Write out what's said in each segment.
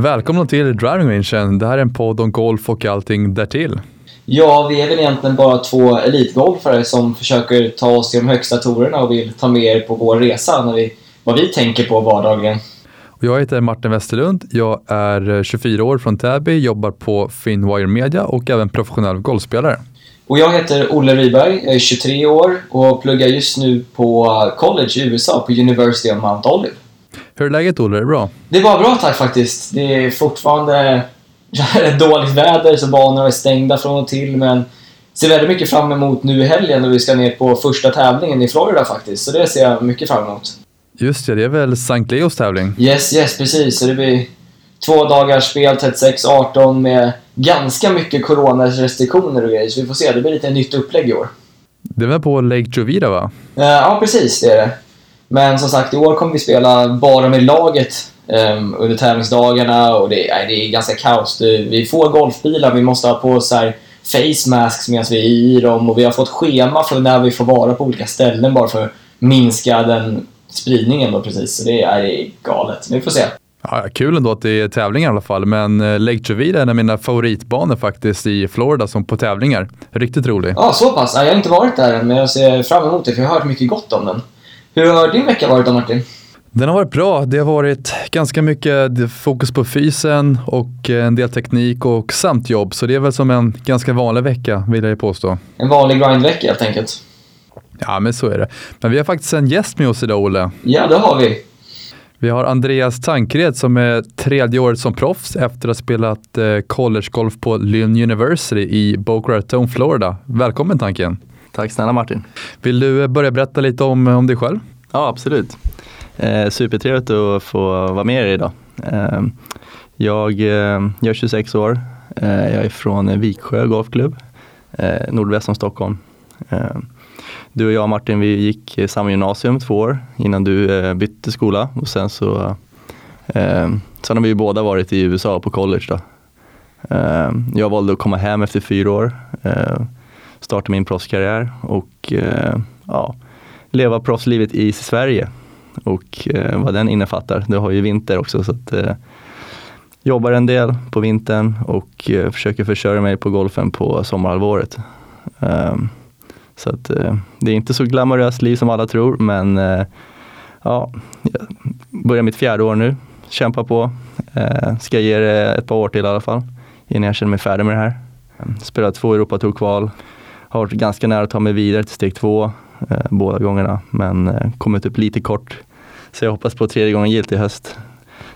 Välkomna till Driving Rangen. Det här är en podd om golf och allting därtill. Ja, vi är väl egentligen bara två elitgolfare som försöker ta oss till de högsta torerna och vill ta med er på vår resa, när vi, vad vi tänker på vardagligen. Jag heter Martin Westerlund. Jag är 24 år från Täby, jobbar på Finwire Media och även professionell golfspelare. Och jag heter Olle Ryberg, jag är 23 år och pluggar just nu på college i USA, på University of Mount Olive. Hur är läget Olle? Är det bra? Det är bara bra tack faktiskt. Det är fortfarande dåligt väder så banorna är stängda från och till men ser väldigt mycket fram emot nu i helgen när vi ska ner på första tävlingen i Florida faktiskt. Så det ser jag mycket fram emot. Just det, det är väl St. Leos tävling? Yes, yes precis. Så det blir två dagars spel 36-18 med ganska mycket coronarestriktioner och grejer. Så vi får se, det blir lite nytt upplägg i år. Det väl på Lake Jovita va? Uh, ja, precis det är det. Men som sagt, i år kommer vi spela bara med laget um, under tävlingsdagarna och det, nej, det är ganska kaos. Det, vi får golfbilar, vi måste ha på här face masks medan vi är i dem och vi har fått schema för när vi får vara på olika ställen bara för att minska den spridningen då precis. Så det är, det är galet. Men vi får se. Ja, kul ändå att det är tävlingar i alla fall, men eh, Lake Jovita är en av mina favoritbanor faktiskt i Florida som på tävlingar. Riktigt rolig. Ja, så pass. Jag har inte varit där än, men jag ser fram emot det för jag har hört mycket gott om den. Hur har din vecka varit då Martin? Den har varit bra. Det har varit ganska mycket fokus på fysen och en del teknik och samt jobb. Så det är väl som en ganska vanlig vecka vill jag påstå. En vanlig grindvecka helt enkelt. Ja, men så är det. Men vi har faktiskt en gäst med oss idag, Olle. Ja, det har vi. Vi har Andreas Tankred som är tredje året som proffs efter att ha spelat eh, collegegolf på Lynn University i Boca Raton, Florida. Välkommen Tanken! Tack snälla Martin! Vill du börja berätta lite om, om dig själv? Ja, absolut. Eh, supertrevligt att få vara med er idag. Eh, jag, eh, jag är 26 år. Eh, jag är från Viksjö Golfklubb, eh, nordväst om Stockholm. Eh, du och jag Martin, vi gick samma gymnasium två år innan du eh, bytte skola och sen så Sen har vi ju båda varit i USA på college då. Jag valde att komma hem efter fyra år, starta min proffskarriär och eh, ja, leva proffslivet i Sverige och eh, vad den innefattar. Du har ju vinter också så att eh, jobbar en del på vintern och eh, försöker försörja mig på golfen på sommarhalvåret. Ehm, så att eh, det är inte så glamoröst liv som alla tror men eh, ja, jag börjar mitt fjärde år nu, kämpa på. Eh, ska ge det ett par år till i alla fall innan jag känner mig färdig med det här. Spelat två Europatour-kval, har varit ganska nära att ta mig vidare till steg två eh, båda gångerna men eh, kommit upp lite kort. Så jag hoppas på tredje gången gilt i höst.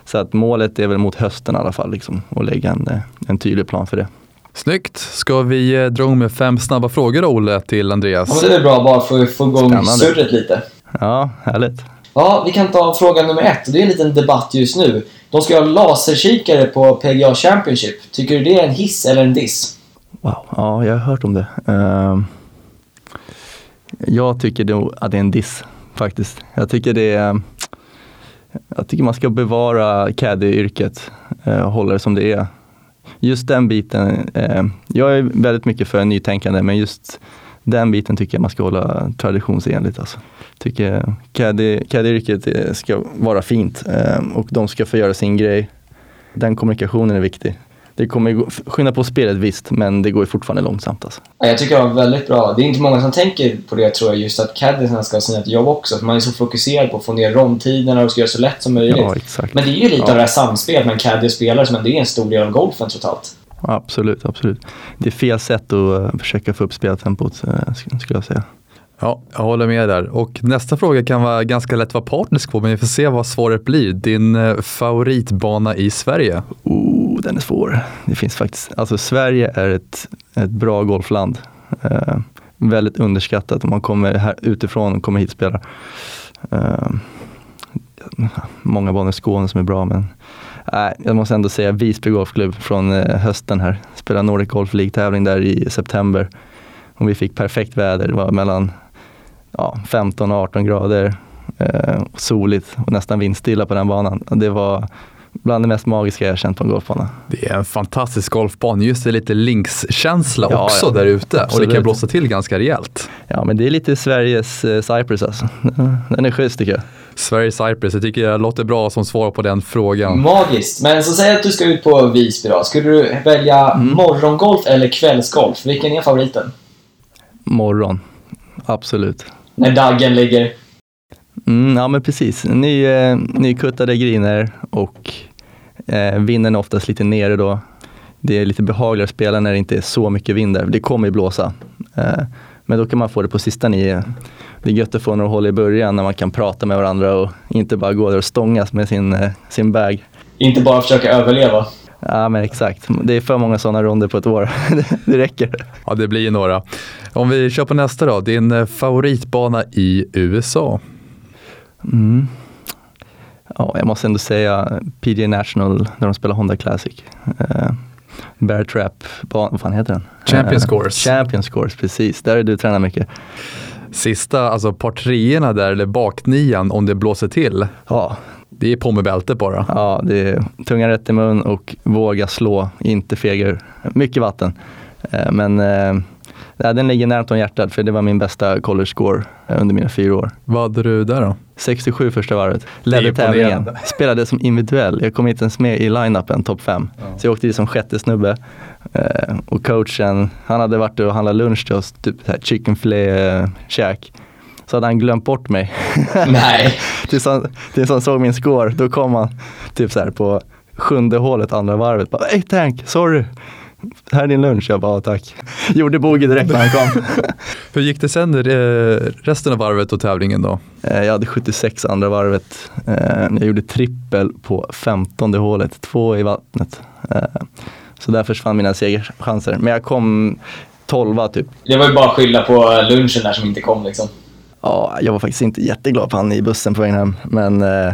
Så att målet är väl mot hösten i alla fall liksom, och lägga en, eh, en tydlig plan för det. Snyggt! Ska vi eh, dra igång med fem snabba frågor då, Olle, till Andreas? Ja, det är bra bara för att få igång Spännande. surret lite. Ja, härligt. Ja, vi kan ta fråga nummer ett. Det är en liten debatt just nu. De ska ha laserkikare på PGA Championship. Tycker du det är en hiss eller en diss? Wow, ja, jag har hört om det. Uh, jag tycker nog att det är en diss faktiskt. Jag tycker det är jag tycker man ska bevara caddy-yrket eh, och hålla det som det är. Just den biten, uh, jag är väldigt mycket för nytänkande men just den biten tycker jag man ska hålla traditionsenligt. Alltså. Tycker caddy-yrket eh, ska vara fint ehm, och de ska få göra sin grej. Den kommunikationen är viktig det kommer skynda på spelet visst, men det går ju fortfarande långsamt. Alltså. Jag tycker det var väldigt bra. Det är inte många som tänker på det tror jag, just att caddisarna ska ha sina jobb också. För man är så fokuserad på att få ner romtiderna och ska göra så lätt som möjligt. Ja. Men det är ju lite ja. av det här samspelet med caddy och spelare som ändå är en stor del av golfen totalt. Absolut, absolut. Det är fel sätt att eh, försöka få upp speltempot, eh, skulle jag säga. Ja, jag håller med där. Och nästa fråga kan vara ganska lätt att vara partnersk på, men vi får se vad svaret blir. Din eh, favoritbana i Sverige? Oh, den är svår. Det finns faktiskt, alltså Sverige är ett, ett bra golfland. Eh, väldigt underskattat om man kommer här utifrån och kommer hit och spelar. Eh, många banor i Skåne som är bra men eh, jag måste ändå säga Visby Golfklubb från eh, hösten här. Spelade Nordic Golf League-tävling där i september. Och vi fick perfekt väder. Det var mellan ja, 15 och 18 grader. Eh, soligt och nästan vindstilla på den banan. Det var bland det mest magiska jag känt på en golfbana. Det är en fantastisk golfbana, just det lite linkskänsla Ja, också ja. där ute och det kan blåsa till ganska rejält. Ja, men det är lite Sveriges eh, Cyprus alltså. Den är schysst tycker jag. Sveriges Cyprus, jag tycker jag låter bra som svar på den frågan. Magiskt. Men så säg att du ska ut på Visby då. Skulle du välja Mm. morgongolf eller kvällsgolf? Vilken är favoriten? Morgon, absolut. När daggen ligger... Mm, ja men precis. Ny, eh, nykuttade griner och eh, vinden är oftast lite nere då. Det är lite behagligare att spela när det inte är så mycket vind där. Det kommer ju blåsa. Eh, men då kan man få det på sista nio. Det är gött att få några hål i början när man kan prata med varandra och inte bara gå där och stångas med sin, eh, sin bag. Inte bara försöka överleva. Ja men exakt, det är för många sådana ronder på ett år. det räcker. Ja, det blir några. Om vi kör på nästa då, din eh, favoritbana i USA? Mm. Ja, jag måste ändå säga PGA National när de spelar Honda Classic. Uh, Bear Trap, vad fan heter den? Champions Eh, Course. Champions Course, precis. Där har du tränat mycket. Sista, alltså par treorna där, eller baknian, om det blåser till. Ja, Det är på med bältet bara. ja, det är tungan rätt i mun och våga slå, inte feger. Mycket vatten. Eh, men uh, den ligger närmast om hjärtat för det var min bästa college score eh, under mina fyra år. Vad hade du där då? 67 första varvet. Ledde tävlingen. Spelade som individuell. Jag kom inte ens med i line-upen, topp 5. Så jag åkte dit som sjätte snubbe. Eh, och coachen, han hade varit och handlat lunch till oss, typ så här chicken filé eh, käk. Så hade han glömt bort mig. Nej. tills, han, tills han såg min score, då kom han typ så här på sjunde hålet, andra varvet. Bara, Hey Tank, sorry. Här är din lunch. Jag bara, "Ja, tack. Gjorde bogey direkt när han kom. Hur gick det sen eh, resten av varvet och tävlingen då? Eh, Jag hade 76 andra varvet. Eh, Jag gjorde trippel på 15 hålet, två i vattnet. Så där försvann mina segerchanser. Men jag kom 12 typ. Det var ju bara att skylla på lunchen där som inte kom liksom. Ja, jag var faktiskt inte jätteglad på han i bussen på vägen hem. Men eh,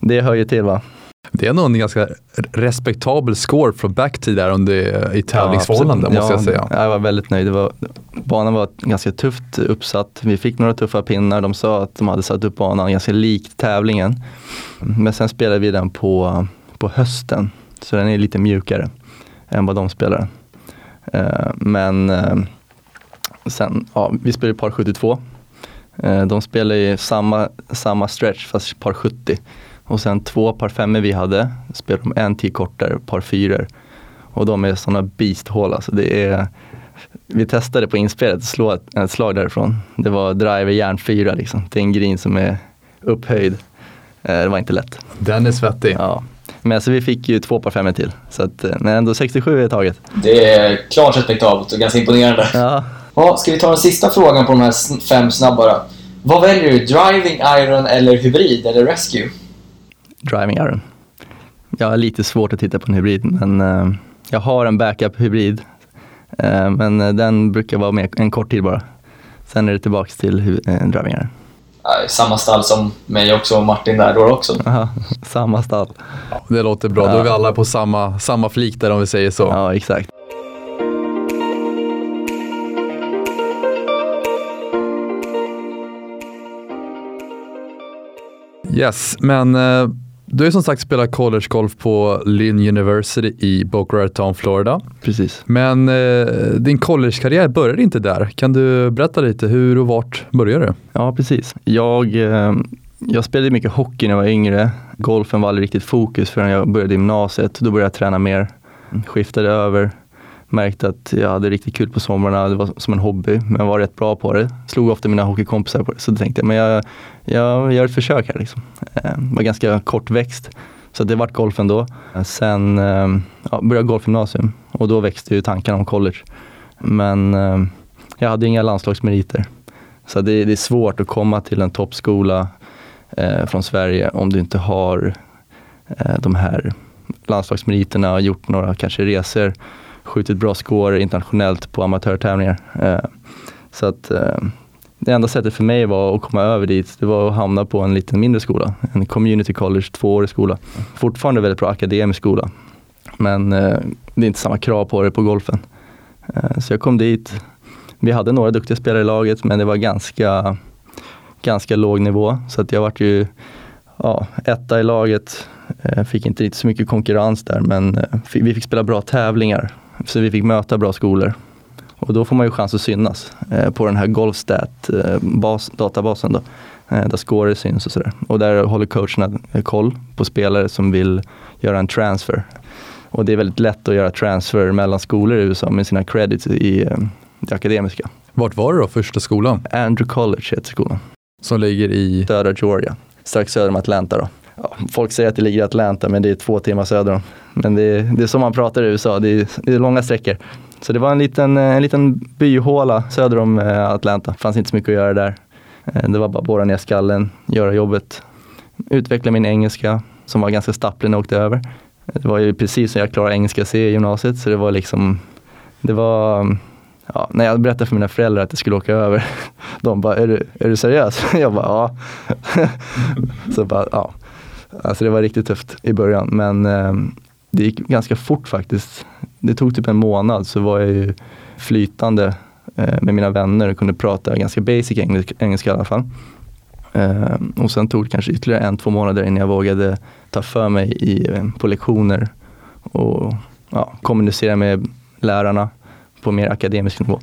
det hör ju till va. Det är nog en ganska respektabel score från backtid där under, i tävlingsförhållanden Ja, måste jag ja, säga. Jag var väldigt nöjd. Var, banan var ganska tufft uppsatt. Vi fick några tuffa pinnar. De sa att de hade satt upp banan ganska likt tävlingen. Men sen spelade vi den på, på hösten. Så den är lite mjukare än vad de spelar. Eh, men eh, sen, ja, vi spelade par 72. Eh, de spelade i samma, samma stretch fast par 70. Och sen två par femmor vi hade spelade de en tio kortare, par fyror. Och de är sådana beasthål alltså. Det är, vi testade på inspelet att slå ett, ett slag därifrån. Det var driver järn 4 liksom. Det är en green som är upphöjd. Eh, det var inte lätt. Den är svettig. Ja. Men så vi fick ju två par femmor till. Så att, eh, men ändå 67 är taget. Det är klart respektabelt och ganska imponerande. Ja. Ja, ska vi ta den sista frågan på de här fem snabba då? Vad väljer du? Driving, iron eller hybrid eller rescue? Driving iron. Jag har lite svårt att titta på en hybrid men eh, jag har en backup hybrid. Eh, men eh, den brukar vara med en kort tid bara. Sen är det tillbaks till driving iron. Ja, samma stall som mig också och Martin där då också. Aha, samma stall. Det låter bra, då är vi alla på samma, samma flik där om vi säger så. Ja, exakt. Yes, men eh, du har som sagt spelat college golf på Lynn University i Boca Raton, Florida. Precis. Men eh, din collegekarriär började inte där. Kan du berätta lite hur och vart började du? Ja, precis. Jag, eh, jag spelade mycket hockey när jag var yngre. Golfen var aldrig riktigt fokus förrän jag började gymnasiet. Då började jag träna mer. Skiftade över. Märkte att jag hade riktigt kul på somrarna. Det var som en hobby, men jag var rätt bra på det. Slog ofta mina hockeykompisar på det. Så då tänkte jag, men jag, jag gör ett försök här. Liksom. Eh, var ganska kort växt. Så det vart golf ändå. Sen eh, ja, började jag golfgymnasium och då växte ju tankarna om college. Men eh, jag hade inga landslagsmeriter. Så det, det är svårt att komma till en toppskola eh, från Sverige om du inte har eh, de här landslagsmeriterna och gjort några kanske resor, skjutit bra score internationellt på amatörtävlingar. Eh, så att eh, det enda sättet för mig var att komma över dit, det var att hamna på en liten mindre skola, en community college, tvåårig skola. Fortfarande väldigt bra akademisk skola, men eh, det är inte samma krav på det på golfen. Så jag kom dit, vi hade några duktiga spelare i laget men det var ganska, ganska låg nivå. Så att jag vart ju ja, etta i laget fick inte riktigt så mycket konkurrens där men vi fick spela bra tävlingar. Så vi fick möta bra skolor. Och då får man ju chans att synas eh, på den här Golfstat-databasen. där scorer syns och sådär. Och där håller coacherna koll på spelare som vill göra en transfer. Och det är väldigt lätt att göra transfer mellan skolor i USA med sina credits i det akademiska. Vart var det då, första skolan? Andrew College heter skolan. Som ligger i? Södra Georgia, strax söder om Atlanta. Då. Ja, folk säger att det ligger i Atlanta men det är två timmar söder om. Men det är, det är som man pratar i USA, det är, det är långa sträckor. Så det var en liten, eh, en liten byhåla söder om eh, Atlanta. Det fanns inte så mycket att göra där. Eh, det var bara borra ner skallen, göra jobbet, utveckla min engelska som var ganska stapplig när jag åkte över. Det var ju precis som jag klarade engelska C i gymnasiet så det var liksom, det var ja, när jag berättade för mina föräldrar att jag skulle åka över, de bara, är du, är du seriös? Jag bara, ja. så bara, ja. Alltså det var riktigt tufft i början men eh, det gick ganska fort faktiskt. Det tog typ en månad så var jag ju flytande eh, med mina vänner och kunde prata ganska basic engelska, engelska i alla fall. Eh, och sen tog det kanske ytterligare en, två månader innan jag vågade ta för mig i, ehm, på lektioner och ja, kommunicera med lärarna på mer akademisk nivå.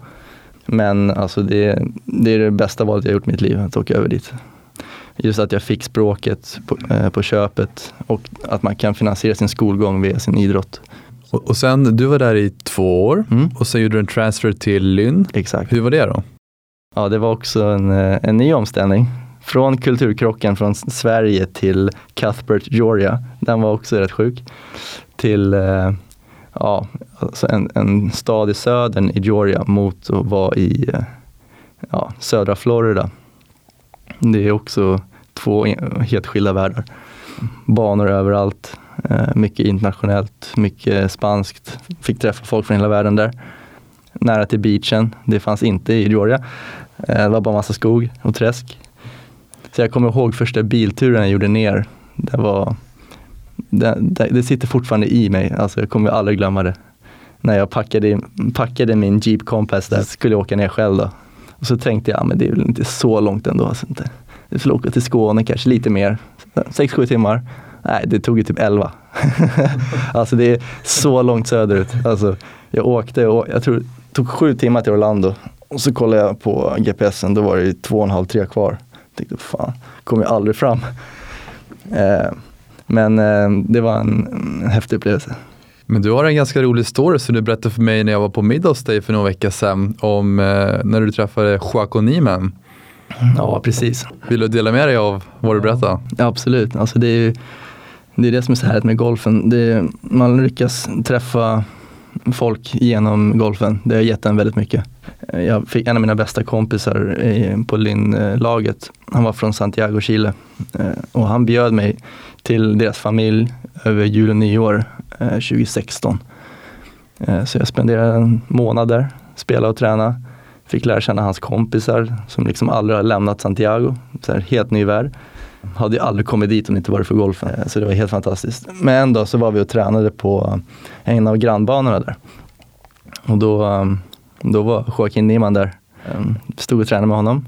Men alltså det, det är det bästa valet jag gjort i mitt liv, att åka över dit. Just att jag fick språket på, eh, på köpet och att man kan finansiera sin skolgång via sin idrott. Och, och sen, du var där i två år mm. och sen gjorde du en transfer till Lynn. Exakt. Hur var det då? Ja, det var också en, eh, en ny omställning. Från kulturkrocken från Sverige till Cuthbert, Georgia. Den var också rätt sjuk. Till eh, ja, alltså en, en stad i södern i Georgia mot att vara i eh, ja, södra Florida. Det är också två helt skilda världar. Banor överallt, eh, mycket internationellt, mycket spanskt. Fick träffa folk från hela världen där. Nära till beachen, det fanns inte i Georgia. Eh, det var bara massa skog och träsk. Så jag kommer ihåg första bilturen jag gjorde ner. Det var det, det, det, sitter fortfarande i mig, alltså jag kommer aldrig glömma det. När jag packade, packade min Jeep Compass där, skulle jag åka ner själv då. Och så tänkte jag, men det är väl inte så långt ändå. Alltså inte. Jag skulle åka till Skåne, kanske lite mer. 6-7 timmar. Nej, det tog ju typ 11. alltså det är så långt söderut. Alltså, jag åkte, och jag tror det tog sju timmar till Orlando. Och så kollade jag på GPSen, då var det två och en halv, tre kvar. Jag tänkte, fan, kommer jag aldrig fram. Eh, men eh, det var en, en häftig upplevelse. Men du har en ganska rolig story som du berättade för mig när jag var på middag hos dig för några veckor sedan om eh, när du träffade Joaco Niemann. Ja, precis. Vill du dela med dig av vad du berättade? Ja, absolut. Alltså det, är ju, det är det som är så härligt med golfen. Det, man lyckas träffa folk genom golfen. Det har gett en väldigt mycket. Jag fick en av mina bästa kompisar på Linn-laget. Han var från Santiago, Chile. Eh, och han bjöd mig till deras familj över jul och nyår 2016. Eh, eh, så jag spenderade en månad där, spela och träna. Fick lära känna hans kompisar som liksom aldrig har lämnat Santiago. Så här, helt ny värld. Hade ju aldrig kommit dit om det inte varit för golfen. Så det var helt fantastiskt. Men en dag så var vi och tränade på eh, en av grannbanorna där. Och då, ehm, då var Joaquin Niemann där. Ehm, stod och tränade med honom.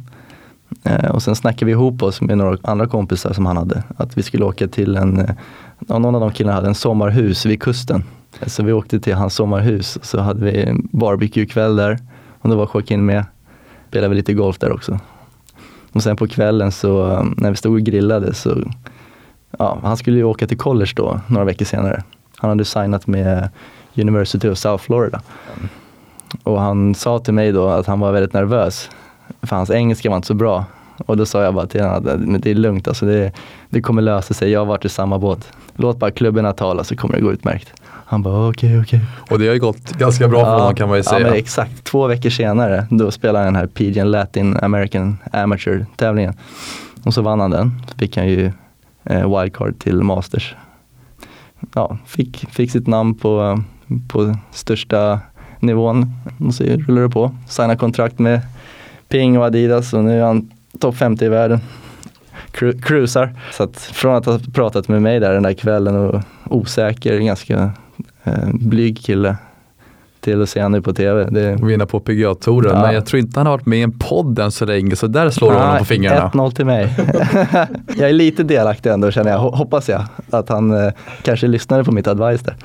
Eh, och sen snackade vi ihop oss med några andra kompisar som han hade. Att vi skulle åka till en, eh, någon av de killarna hade en sommarhus vid kusten. Så vi åkte till hans sommarhus och så hade vi en barbecuekväll där. Och då var Joaquin med. Spelade vi lite golf där också. Och sen på kvällen så när vi stod och grillade så, ja, han skulle ju åka till college då några veckor senare. Han hade signat med University of South Florida. Och han sa till mig då att han var väldigt nervös. För hans engelska var inte så bra. Och då sa jag bara till honom att det är lugnt, alltså det, det kommer lösa sig. Jag har varit i samma båt. Låt bara klubborna tala så kommer det gå utmärkt. Han bara okej, okay, okej. Okay. Och det har ju gått ganska bra för honom kan man ju säga. Ja, men exakt. Två veckor senare, då spelade han den här PGN Latin American Amateur tävlingen. Och så vann han den. Så fick han ju eh, wildcard till Masters. Ja, fick, fick sitt namn på, på största nivån. Och så rullade det på. Signade kontrakt med Ping och Adidas och nu är han topp 50 i världen. cruisar. Så att från att ha pratat med mig där den där kvällen och osäker, ganska eh, blyg kille till att se honom på TV. Det... Vinna på PGA-touren, ja. men jag tror inte han har varit med i en podd än så länge, så där slår du honom på fingrarna. 1-0 till mig. jag är lite delaktig ändå känner jag, hoppas jag. Att han eh, kanske lyssnade på mitt advice där.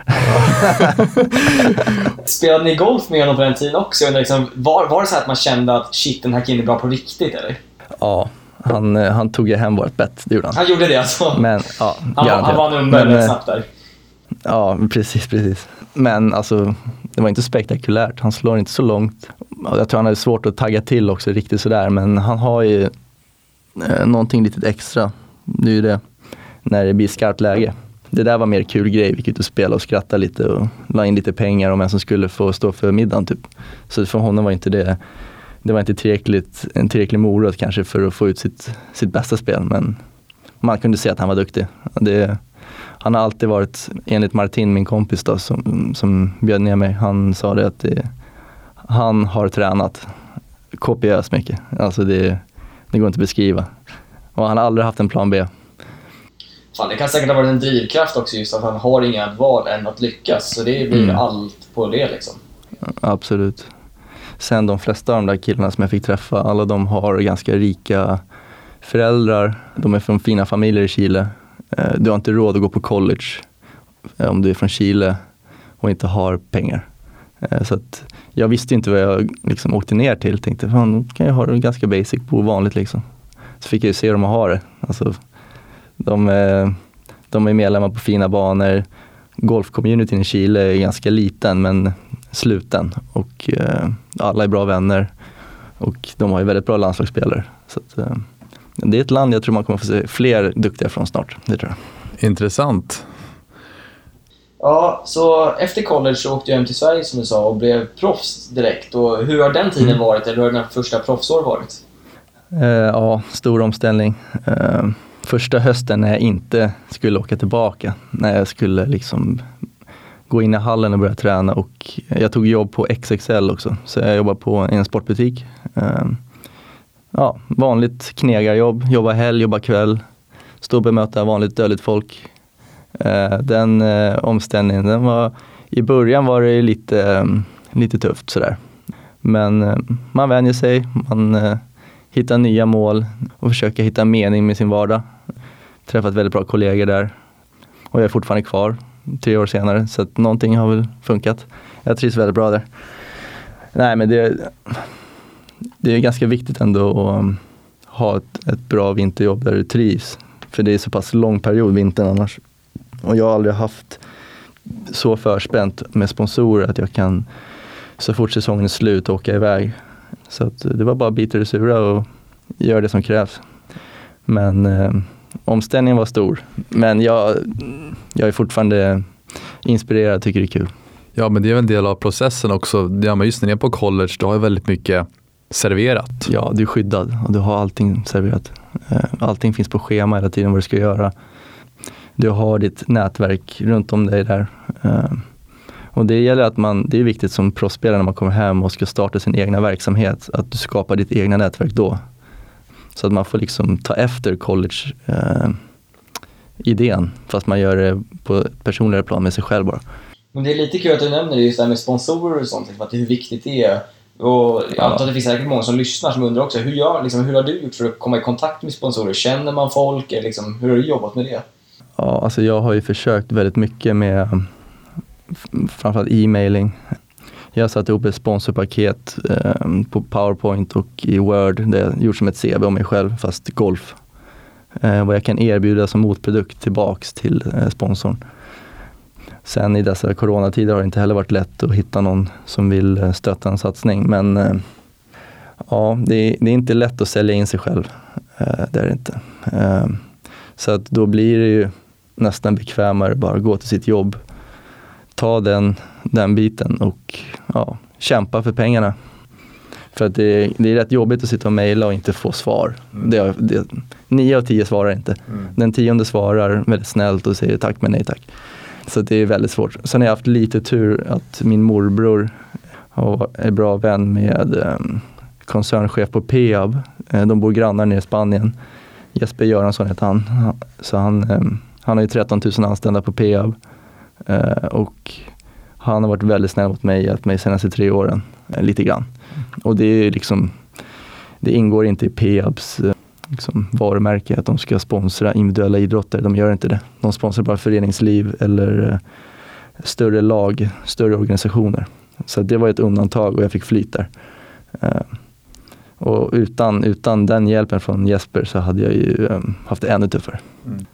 Spelade ni golf med honom på den tiden också? Liksom, var, var det så att man kände att shit, den här killen är bra på riktigt eller? Ja, han, eh, han tog ju hem vårt bett, det gjorde han. Han gjorde det alltså? Men, ja, han, han vann under väldigt eh, snabbt där. Ja, precis, precis. Men alltså, det var inte spektakulärt. Han slår inte så långt. Jag tror han hade svårt att tagga till också riktigt sådär, men han har ju eh, någonting lite extra. Det är ju det, när det blir skarpt läge. Det där var mer kul grej, vi gick ut och spelade och skrattade lite och la in lite pengar om vem som skulle få stå för middagen typ. Så för honom var inte det, det var inte tillräckligt, en tillräcklig morot kanske för att få ut sitt, sitt bästa spel, men man kunde se att han var duktig. Det, han har alltid varit, enligt Martin, min kompis då, som, som bjöd ner mig, han sa det att det, han har tränat kopiöst mycket. Alltså det, det går inte att beskriva. Och han har aldrig haft en plan B. Fan, det kan säkert ha varit en drivkraft också just att han har inga val än att lyckas. Så det blir mm. allt på det liksom. Absolut. Sen de flesta av de där killarna som jag fick träffa, alla de har ganska rika föräldrar. De är från fina familjer i Chile. Eh, du har inte råd att gå på college eh, om du är från Chile och inte har pengar. Eh, så att jag visste inte vad jag liksom åkte ner till. Tänkte, fan, kan jag ha det ganska basic, bo vanligt liksom. Så fick jag ju se hur de har det. Alltså, de, är, de är medlemmar på fina banor. Golfcommunityn i Chile är ganska liten men sluten och alla är bra vänner. Och de har ju väldigt bra landslagsspelare. Så att, det är ett land jag tror man kommer få se fler duktiga från snart. Det tror jag. Intressant. Ja, så efter college så åkte jag hem till Sverige som du sa och blev proffs direkt. Och hur har den tiden mm. varit, eller hur har dina första proffsår varit? Eh, ja, stor omställning. Eh, första hösten när jag inte skulle åka tillbaka, när jag skulle liksom gå in i hallen och börja träna och jag tog jobb på XXL också, så jag jobbade på en sportbutik. Eh, ja, vanligt knegarjobb, jobba helg, jobba kväll, stå och bemöta vanligt dödligt folk. Eh, den eh, omställningen, den var, i början var det lite, eh, lite tufft sådär. Men eh, man vänjer sig, man eh, hittar nya mål och försöker hitta mening med sin vardag. Träffat väldigt bra kollegor där och jag är fortfarande kvar tre år senare så att någonting har väl funkat. Jag trivs väldigt bra där. Nej men det, det är ganska viktigt ändå att um, ha ett, ett bra vinterjobb där du trivs. För det är så pass lång period, vintern annars. Och jag har aldrig haft så förspänt med sponsorer att jag kan så fort säsongen är slut åka iväg. Så att det var bara att bita det sura och göra det som krävs. Men eh, omställningen var stor. Men jag, jag är fortfarande inspirerad, tycker det är kul. Ja, men det är en del av processen också. Ja, just när ni är på college, du har ju väldigt mycket serverat. Ja, du är skyddad och du har allting serverat. Eh, allting finns på schema hela tiden vad du ska göra. Du har ditt nätverk runt om dig där. Eh, och det gäller att man, det är viktigt som proffsspelare när man kommer hem och ska starta sin egna verksamhet, att du skapar ditt egna nätverk då. Så att man får liksom ta efter college eh, idén fast man gör det på ett personligare plan med sig själv bara. Men det är lite kul att du nämner just det här med sponsorer och sånt, för att hur viktigt det är och jag antar att det finns säkert många som lyssnar som undrar också, hur, gör, liksom, hur har du gjort för att komma i kontakt med sponsorer? Känner man folk? Liksom, hur har du jobbat med det? Ja, alltså jag har ju försökt väldigt mycket med framförallt e-mailing. Jag har satt ihop ett sponsorpaket eh, på Powerpoint och i Word där jag gjort som ett CV om mig själv fast golf. Eh, vad jag kan erbjuda som motprodukt tillbaks till eh, sponsorn. Sen i dessa coronatider har det inte heller varit lätt att hitta någon som vill eh, stötta en satsning. Men eh, ja, det är, det är inte lätt att sälja in sig själv. Eh, det är det inte. Så att då blir det ju nästan bekvämare bara gå till sitt jobb, ta den, den biten och ja, kämpa för pengarna. För att det, det är rätt jobbigt att sitta och mejla och inte få svar. Mm. Det, det, nio av tio svarar inte. Mm. Den tionde svarar väldigt snällt och säger tack men nej tack. Så det är väldigt svårt. Sen har jag haft lite tur att min morbror är bra vän med um, koncernchef på Peab. Uh, de bor grannar nere i Spanien. Jesper Göransson heter han. Så han, um, han har ju 13 000 anställda på Peab. Uh, och Han har varit väldigt snäll mot mig, hjälpt mig senaste tre åren, eh, lite grann. Och det är liksom, det ingår inte i Peabs eh, liksom, varumärke att de ska sponsra individuella idrotter. De gör inte det. De sponsrar bara föreningsliv eller eh, större lag, större organisationer. Så det var ett undantag och jag fick flyt där. Eh, och utan, utan den hjälpen från Jesper så hade jag ju eh, haft det ännu tuffare. Mm.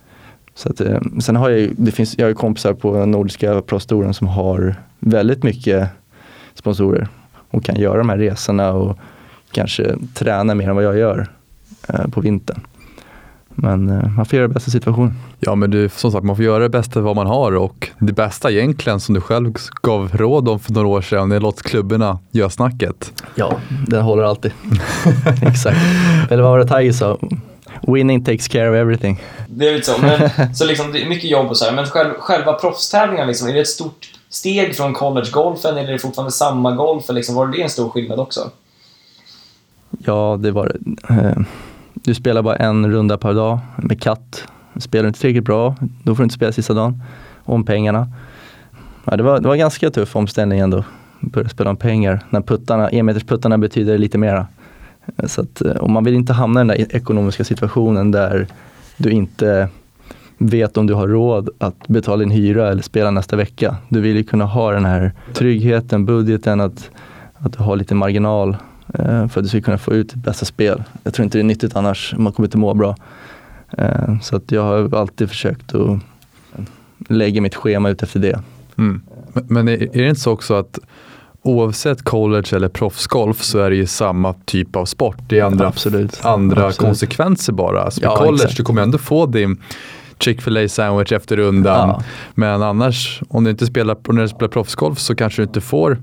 Så att, sen har jag det finns, jag har kompisar på Nordiska Prostoren som har väldigt mycket sponsorer och kan göra de här resorna och kanske träna mer än vad jag gör på vintern. Men eh, man får göra det bästa situationen. Ja, men du, som sagt, man får göra det bästa vad man har och det bästa egentligen som du själv gav råd om för några år sedan, det är låt klubborna göra snacket. Ja, den håller alltid. Exakt. Eller vad var det Tiger sa? Winning takes care of everything. Det är lite så. Men, så liksom, det är mycket jobb och så här. Men själv, själva proffstävlingarna, liksom, är det ett stort steg från collegegolfen eller är det fortfarande samma golf? Liksom, var det en stor skillnad också? Ja, det var det. Eh, du spelar bara en runda per dag med katt. Spelar du inte tillräckligt bra, då får du inte spela sista dagen. Om pengarna. Ja, det, var, det var ganska tuff omställning ändå. Börja spela om pengar. När puttarna, enmetersputtarna betyder lite mera. Så att, eh, och man vill inte hamna i den där e- ekonomiska situationen där du inte vet om du har råd att betala din hyra eller spela nästa vecka. Du vill ju kunna ha den här tryggheten, budgeten, att, att du har lite marginal för att du ska kunna få ut ditt bästa spel. Jag tror inte det är nyttigt annars, man kommer inte må bra. Eh, så att jag har alltid försökt att lägga mitt schema ut efter det. Mm. Men, är, det inte så också att oavsett college eller proffsgolf så är det ju samma typ av sport. Det är andra, Absolut. andra Absolut. konsekvenser bara. Alltså Ja, college exakt. du kommer ändå få din Chick-fil-A sandwich efter rundan. Ja. Men annars, om du inte spelar, om du spelar proffsgolf så kanske du inte får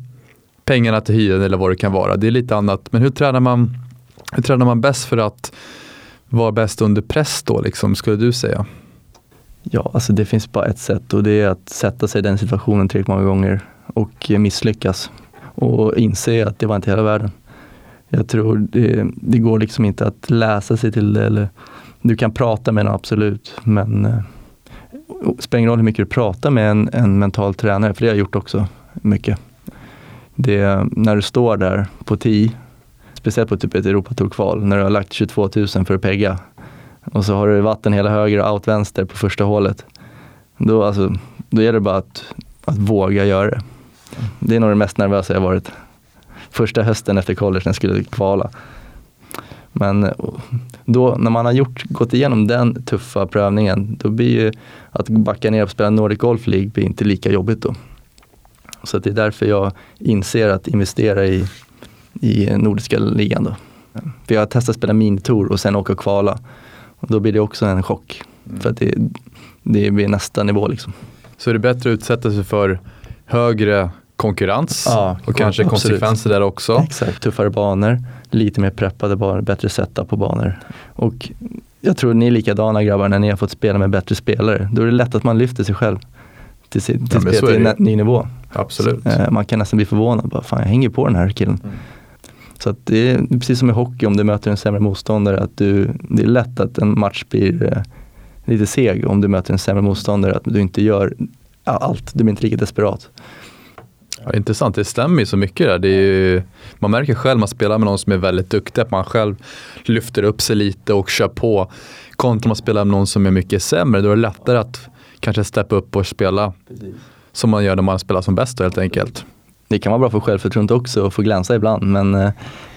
pengarna till hyran eller vad det kan vara. Det är lite annat. Men hur tränar man, hur tränar man bäst för att vara bäst under press då, liksom, skulle du säga? Ja, alltså det finns bara ett sätt och det är att sätta sig i den situationen tillräckligt många gånger och misslyckas. Och inse att det var inte hela världen. Jag tror det, det går liksom inte att läsa sig till det. Eller, du kan prata med någon absolut, men eh, det spelar ingen roll hur mycket du pratar med en, en mental tränare, för det har jag gjort också mycket. Det, när du står där på 10, speciellt på typ ett Europatourkval, när du har lagt 22 000 för att pegga och så har du vatten hela höger och out vänster på första hålet. Då, alltså, då gäller det bara att, att våga göra det. Det är nog det mest nervösa jag varit. Första hösten efter college när jag skulle kvala. Men då, när man har gjort, gått igenom den tuffa prövningen, då blir ju att backa ner och spela Nordic Golf League blir inte lika jobbigt då. Så att det är därför jag inser att investera i, i nordiska ligan då. För jag har testat spela minitour och sen åka och kvala. Och då blir det också en chock. För att det, det blir nästa nivå liksom. Så är det bättre att utsätta sig för högre konkurrens Ja, och kanske absolut. konsekvenser där också. Exakt, tuffare banor, lite mer preppade banor, bättre setup på banor. Och jag tror ni är likadana grabbar när ni har fått spela med bättre spelare. Då är det lätt att man lyfter sig själv till, sin- till, Ja, så till en ny nivå. Absolut. Eh, Man kan nästan bli förvånad, bara, fan jag hänger på den här killen. Mm. Så att det är precis som i hockey om du möter en sämre motståndare, att du, det är lätt att en match blir eh, lite seg om du möter en sämre motståndare, att du inte gör allt, du blir inte lika desperat. Ja, intressant, det stämmer ju så mycket där. Det är ju, man märker själv man spelar med någon som är väldigt duktig att man själv lyfter upp sig lite och kör på. Kontra man spelar med någon som är mycket sämre, då är det lättare att kanske steppa upp och spela som man gör när man spelar som bäst då, helt enkelt. Det kan vara bra för självförtroendet också att få glänsa ibland, men eh,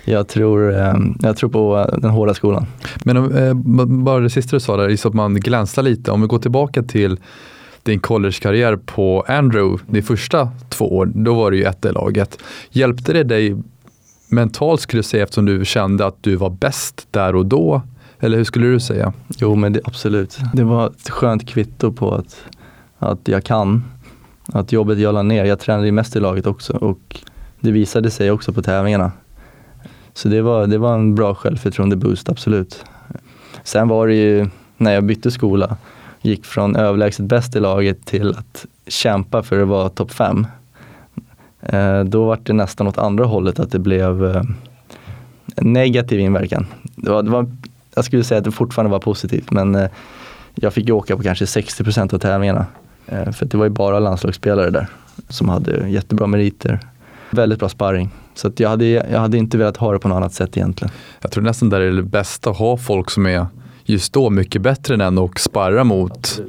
jag tror, eh, jag tror på eh, den hårda skolan. Men om, bara det sista du sa där, just att man glänsar lite. Om vi går tillbaka till din collegekarriär på Andrew, de första två år, då var du ju ett i laget. Hjälpte det dig mentalt skulle du säga eftersom du kände att du var bäst där och då? Eller hur skulle du säga? Jo men det, absolut. Det var ett skönt kvitto på att, att jag kan. Att jobbet jag la ner, jag tränade ju mest i laget också och det visade sig också på tävlingarna. Så det var, det var en bra självförtroende-boost, absolut. Sen var det ju, när jag bytte skola, gick från överlägset bäst i laget till att kämpa för att vara topp fem. Eh, då var det nästan åt andra hållet, att det blev eh, negativ inverkan. Det var, det var, jag skulle säga att det fortfarande var positivt, men eh, jag fick ju åka på kanske 60% av tävlingarna. Eh, för det var ju bara landslagsspelare där. som hade jättebra meriter. Väldigt bra sparring. Så att jag, hade, jag hade inte velat ha det på något annat sätt egentligen. Jag tror nästan där är det bästa att ha folk som är just då mycket bättre än en och sparra mot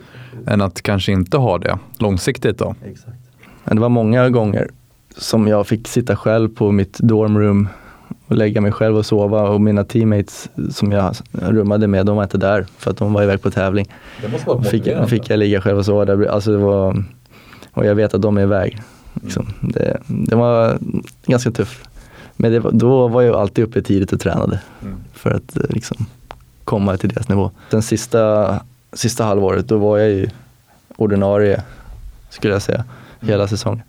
än att kanske inte ha det långsiktigt då. Exakt. Men det var många gånger som jag fick sitta själv på mitt dormroom och lägga mig själv och sova och mina teammates som jag rummade med, de var inte där för att de var iväg på tävling. Det måste vara fick, fick jag ligga själv och sova där. Alltså det var, och jag vet att de är iväg. Liksom. Det, det var ganska tufft. Men det, då var jag alltid uppe tidigt och tränade Mm. för att eh, liksom, komma till deras nivå. Den sista, sista halvåret, då var jag ju ordinarie, skulle jag säga, hela säsongen.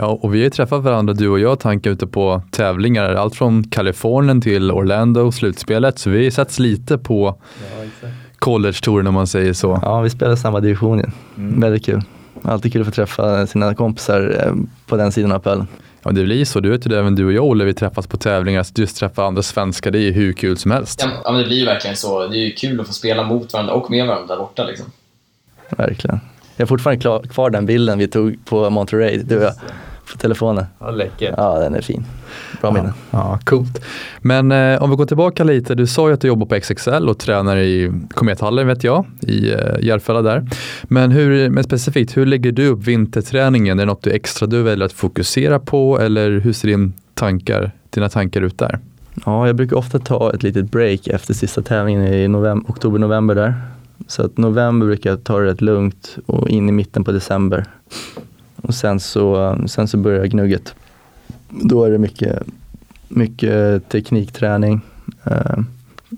Ja, och vi har ju träffat varandra du och jag Tanka ute på tävlingar, allt från Kalifornien till Orlando, slutspelet. Så vi har ju setts lite på college-touren om man säger så. Ja, vi spelar samma division. Mm. Väldigt kul. Alltid kul att få träffa sina kompisar eh, på den sidan av pölen. Ja, det blir så. Du vet ju det, även du och jag Olle, vi träffas på tävlingar. Så just träffa andra svenskar, det är ju hur kul som helst. Ja, ja, men det blir ju verkligen så. Det är ju kul att få spela mot varandra och med varandra där borta. Liksom. Verkligen. Jag har fortfarande klar, kvar den bilden vi tog på Monterey, du och jag, på telefonen. Ja, läckert. Ja, den är fin. Bra minne. Ja, coolt. Men eh, om vi går tillbaka lite. Du sa ju att du jobbar på XXL och tränar i Komethallen vet jag, i eh, Järfälla där. Men, hur, men specifikt, hur lägger du upp vinterträningen? Är det något du extra du väljer att fokusera på eller hur ser din tankar, dina tankar ut där? Ja, jag brukar ofta ta ett litet break efter sista tävlingen i november, oktober-november där. Så att november brukar jag ta det rätt lugnt och in i mitten på december. Och sen så, sen så börjar gnugget. Då är det mycket, mycket teknikträning. Eh,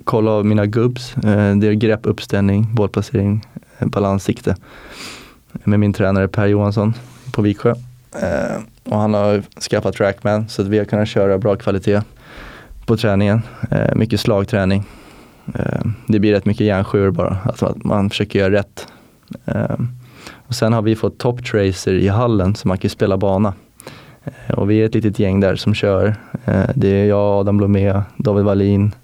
kolla av mina gubbs. Eh, det är grepp, uppställning, bollplacering, eh, balans, sikte. Med min tränare Per Johansson på Viksjö. Eh, och han har skaffat Trackman så att vi har kunnat köra bra kvalitet på träningen. Eh, mycket slagträning. Eh, det blir rätt mycket järnsjuor bara, alltså att man försöker göra rätt. Eh, och sen har vi fått Top Tracer i hallen så man kan spela bana. Eh, och vi är ett litet gäng där som kör. Eh, det är jag, Adam Blomé, David Wallin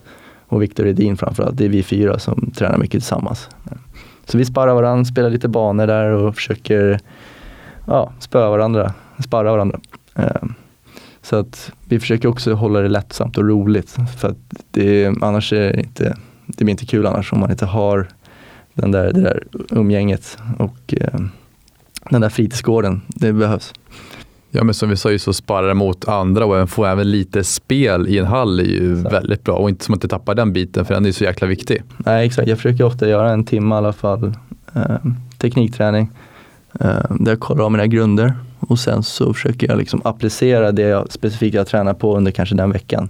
och Viktor Edin framförallt. Det är vi fyra som tränar mycket tillsammans. Så vi sparrar varandra, spelar lite banor där och försöker ja, spöa varandra, sparra varandra. Eh, så att vi försöker också hålla det lättsamt och roligt. För att det, annars är det inte, det blir inte kul annars om man inte har den där, det där umgänget och eh, den där fritidsgården. Det behövs. Ja men som vi sa, ju så sparra mot andra och få även lite spel i en hall är ju Så. väldigt bra. Och inte som att inte tappa den biten för den är så jäkla viktig. Nej exakt, jag försöker ofta göra en timme i alla fall eh, teknikträning. Eh, där jag kollar av mina grunder och sen så försöker jag liksom applicera det jag specifikt jag tränar på under kanske den veckan.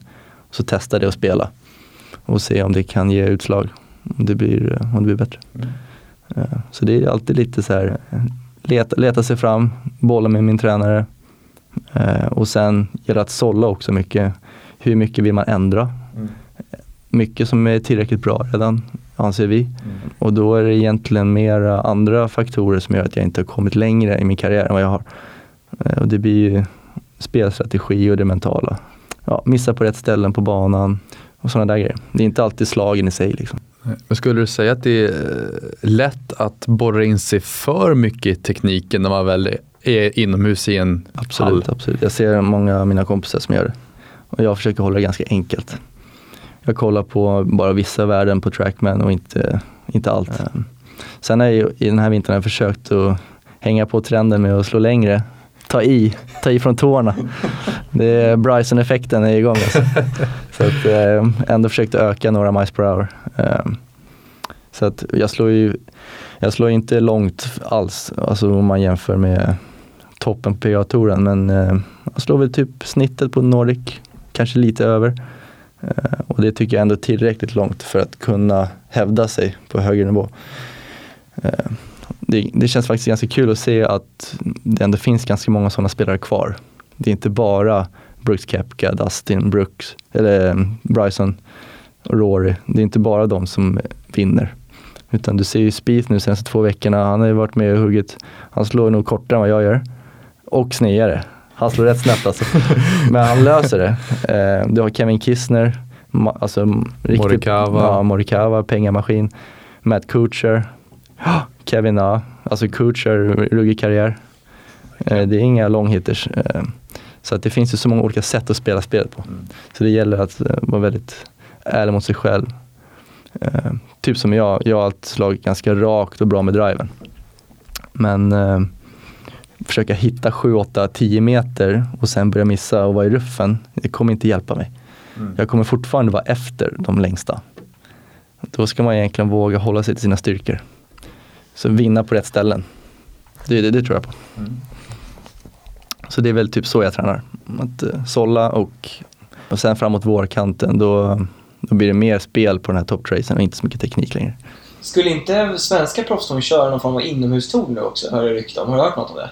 Så testa det och spela och se om det kan ge utslag. Om det blir, om det blir bättre. Eh, så det är alltid lite så här eh, leta, leta sig fram, bolla med min tränare eh, och sen gäller det att sålla också mycket. Hur mycket vill man ändra? Mycket som är tillräckligt bra redan anser vi. Och då är det egentligen mera andra faktorer som gör att jag inte har kommit längre i min karriär än vad jag har. Eh, Och det blir ju spelstrategi och det mentala. Ja, missa på rätt ställen på banan och sådana där grejer. Det är inte alltid slagen i sig. Liksom. Men skulle du säga att det är lätt att borra in sig för mycket i tekniken när man väl är inomhus i en Absolut, hall? absolut. Jag ser många av mina kompisar som gör det. Och jag försöker hålla det ganska enkelt. Jag kollar på bara vissa värden på Trackman och inte, inte allt. Eh, Sen har jag i den här vintern försökt att hänga på trenden med att slå längre. Ta i, ta i från tårna. Det är Bryson-effekten är igång alltså. Så att eh, ändå försökte öka några miles per hour. Eh, Så att jag slår ju jag slår inte långt alls, alltså om man jämför med toppen på PGA-touren. Men eh, jag slår väl typ snittet på Nordic, kanske lite över. Eh, och det tycker jag ändå är tillräckligt långt för att kunna hävda sig på högre nivå. Ehm, det, det känns faktiskt ganska kul att se att det ändå finns ganska många sådana spelare kvar. Det är inte bara Brooks Koepka, Dustin Brooks, eller eh, Bryson och Rory. Det är inte bara de som vinner. Utan du ser ju Spieth nu senaste två veckorna, han har ju varit med och huggit. Han slår nog kortare än vad jag gör. Och sneigare. Han slår rätt snabbt alltså. Men han löser det. Eh, du har Kevin Kistner, alltså riktigt, Morikawa. Ja, Morikawa, pengamaskin. Matt Kuchar, Kevin A, alltså Kuchar, ruggig karriär. Eh, det är inga longhitters. Eh, så att det finns ju så många olika sätt att spela spelet på. Mm. Så det gäller att eh, vara väldigt ärlig mot sig själv. Eh, typ som jag, jag har alltid slagit ganska rakt och bra med driven. Men eh, försöka hitta 7, 8, 10 meter och sen börja missa och vara i ruffen, det kommer inte hjälpa mig. Mm. Jag kommer fortfarande vara efter de längsta. Då ska man egentligen våga hålla sig till sina styrkor. Så vinna på rätt ställen. Det, det, det tror jag på. Mm. Så det är väl typ så jag tränar. Att uh, sålla och, och sen framåt vårkanten då, då blir det mer spel på den här topptracen och inte så mycket teknik längre. Skulle inte svenska proffstorn köra någon form av inomhustorn nu också, hör jag rykte om. Har du hört något om det?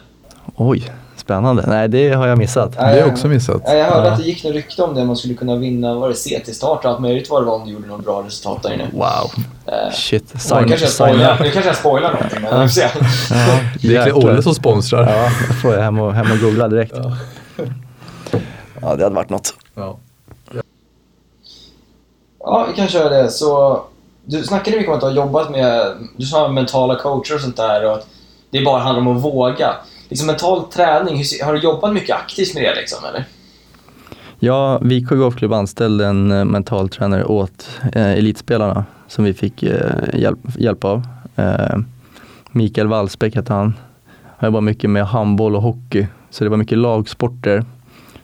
Oj, spännande. Nej, det har jag missat. Det har jag också missat. Ja, jag hörde Ja. att det gick något rykte om det. Man skulle kunna vinna, var det CT-start och allt möjligt vad det var om du gjorde något bra resultat där inne. Wow, Eh, shit. nu Sign, kanske jag spoilar, nu kanske jag spoilar någonting, men vi får se. Ja, Det är. Olle som sponsrar. Ja, då får jag hem och, hem och googla direkt. Ja. Ja, det hade varit något. Ja. Ja, vi kan köra det. Så, du snackade mycket om att du har jobbat med du sa mentala coacher och sånt där och att det bara handlar om att våga. Liksom mental träning, hur, har du jobbat mycket aktivt med det liksom, eller? Ja, Viksjö Golfklubb anställde en eh, mental tränare åt eh, elitspelarna som vi fick eh, hjälp, hjälp av. Eh, Mikael Wallsbäck hette han. Han jobbade mycket med handboll och hockey. Så det var mycket lagsporter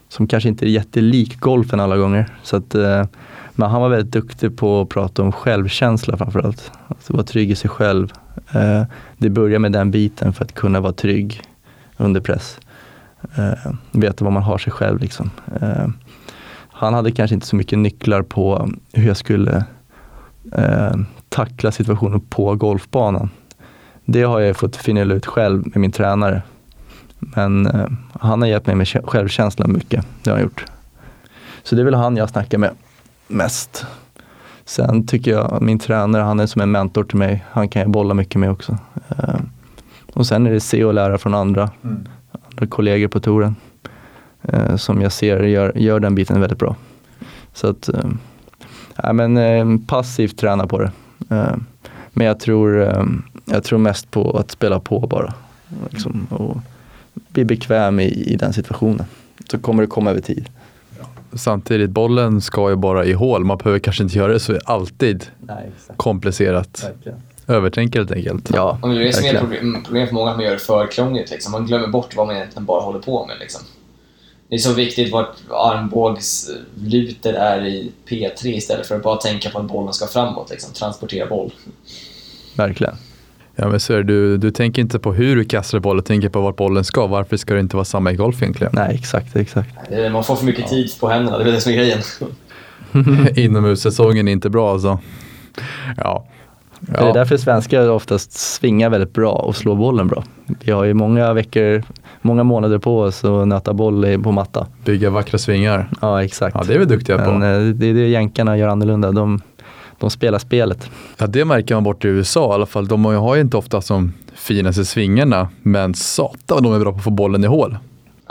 som kanske inte är jättelik golfen alla gånger. Så att, eh, men han var väldigt duktig på att prata om självkänsla framförallt. Att vara trygg i sig själv. Eh, det börjar med den biten för att kunna vara trygg under press. Eh, veta vad man har sig själv liksom. Eh, han hade kanske inte så mycket nycklar på hur jag skulle eh, tackla situationen på golfbanan. Det har jag fått finna ut själv med min tränare. Men eh, han har hjälpt mig med självkänsla självkänslan mycket. Det har han gjort. Så det är väl han jag snackar med mest. Sen tycker jag min tränare, han är som en mentor till mig. Han kan jag bolla mycket med också. Eh, och sen är det se och lära från andra Mm. andra kollegor på touren eh, som jag ser gör, gör den biten väldigt bra. Så att, eh, ja, men, eh, passivt träna på det. Eh, men jag tror, eh, jag tror mest på att spela på bara. Liksom, och bli bekväm i, i den situationen. Så kommer det komma över tid. Samtidigt, bollen ska ju bara i hål. Man behöver kanske inte göra det så alltid Nej, exakt. komplicerat. Övertänk helt enkelt. Ja, Och det är som är problem, problem för många, att man gör det för krångligt. Liksom. Man glömmer bort vad man egentligen bara håller på med. Liksom. Det är så viktigt vart armbågslutet är i P3 istället för att bara tänka på att bollen ska framåt. Liksom. Transportera boll. Verkligen. Ja, men så är det, du, du tänker inte på hur du kastar bollen, du tänker på vart bollen ska. Varför ska det inte vara samma i golf egentligen? Nej, exakt, exakt. Man får för mycket tid på händerna, det är det som är grejen. Inomhussäsongen är inte bra alltså. Ja. Det är ja. därför svenskar oftast svingar väldigt bra och slår bollen bra. Vi har ju många veckor, många månader på oss att nöta boll på matta. Bygga vackra svingar. Ja, exakt. Ja, det är vi duktiga på. Men eh, det är det jänkarna gör annorlunda. De, de spelar spelet. Ja, det märker man bort i USA i alla fall. De har ju inte ofta som finaste svingarna, men satan vad de är bra på att få bollen i hål.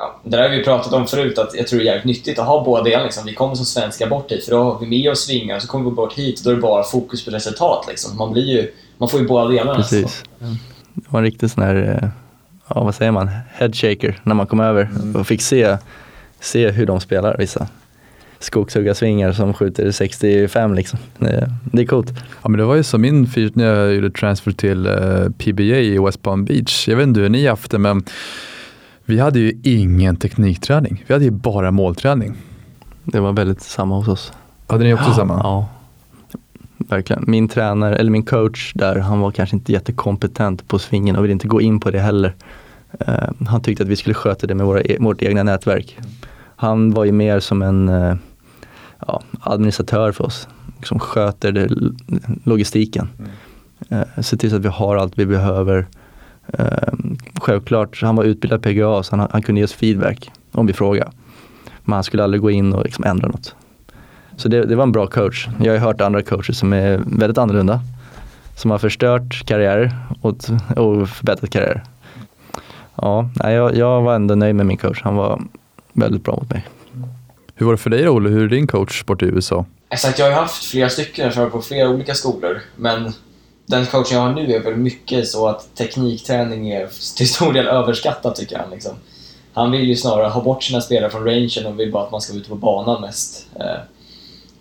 Ja, det där har vi pratat om förut, att jag tror det är jävligt nyttigt att ha båda delarna. Liksom. Vi kommer som svenskar bort hit, för då har vi med oss svingar och så kommer vi bort hit och då är det bara fokus på resultat. Liksom. Man, blir ju, man får ju båda delarna. Precis. Det var en riktig sån här, eh, ja vad säger man, headshaker när man kom över och fick se, se hur de spelar vissa. Skogshuggarsvingar som skjuter 65 liksom. Det, det är coolt. Ja, men det var ju som min fyr när jag gjorde transfer till eh, PBA i West Palm Beach. Jag vet inte hur ni haft det, men vi hade ju ingen teknikträning. Vi hade ju bara målträning. Det var väldigt samma hos oss. Hade ni också samma? Ja, verkligen. Min tränare, eller min coach där, han var kanske inte jättekompetent på svingen och ville inte gå in på det heller. Eh, han tyckte att vi skulle sköta det med våra, e- vårt egna nätverk. Han var ju mer som en eh, ja, administratör för oss, som sköter det, logistiken. Eh, se till så att vi har allt vi behöver. Eh, självklart, han var utbildad PGA så han, han kunde ge oss feedback om vi frågade. Men han skulle aldrig gå in och liksom ändra något. Så det, det var en bra coach. Jag har hört andra coacher som är väldigt annorlunda. Som har förstört karriärer och, och förbättrat karriärer. Ja, nej, jag, jag var ändå nöjd med min coach. Han var väldigt bra mot mig. Hur var det för dig då, Olle? Hur är din coach bort i USA? Exakt, jag har haft flera stycken, jag har på flera olika skolor, men den coachen jag har nu är väl mycket så att teknikträning är till stor del överskattat tycker han. Liksom. Han vill ju snarare ha bort sina spelare från rangen och vill bara att man ska ut på banan mest. Eh,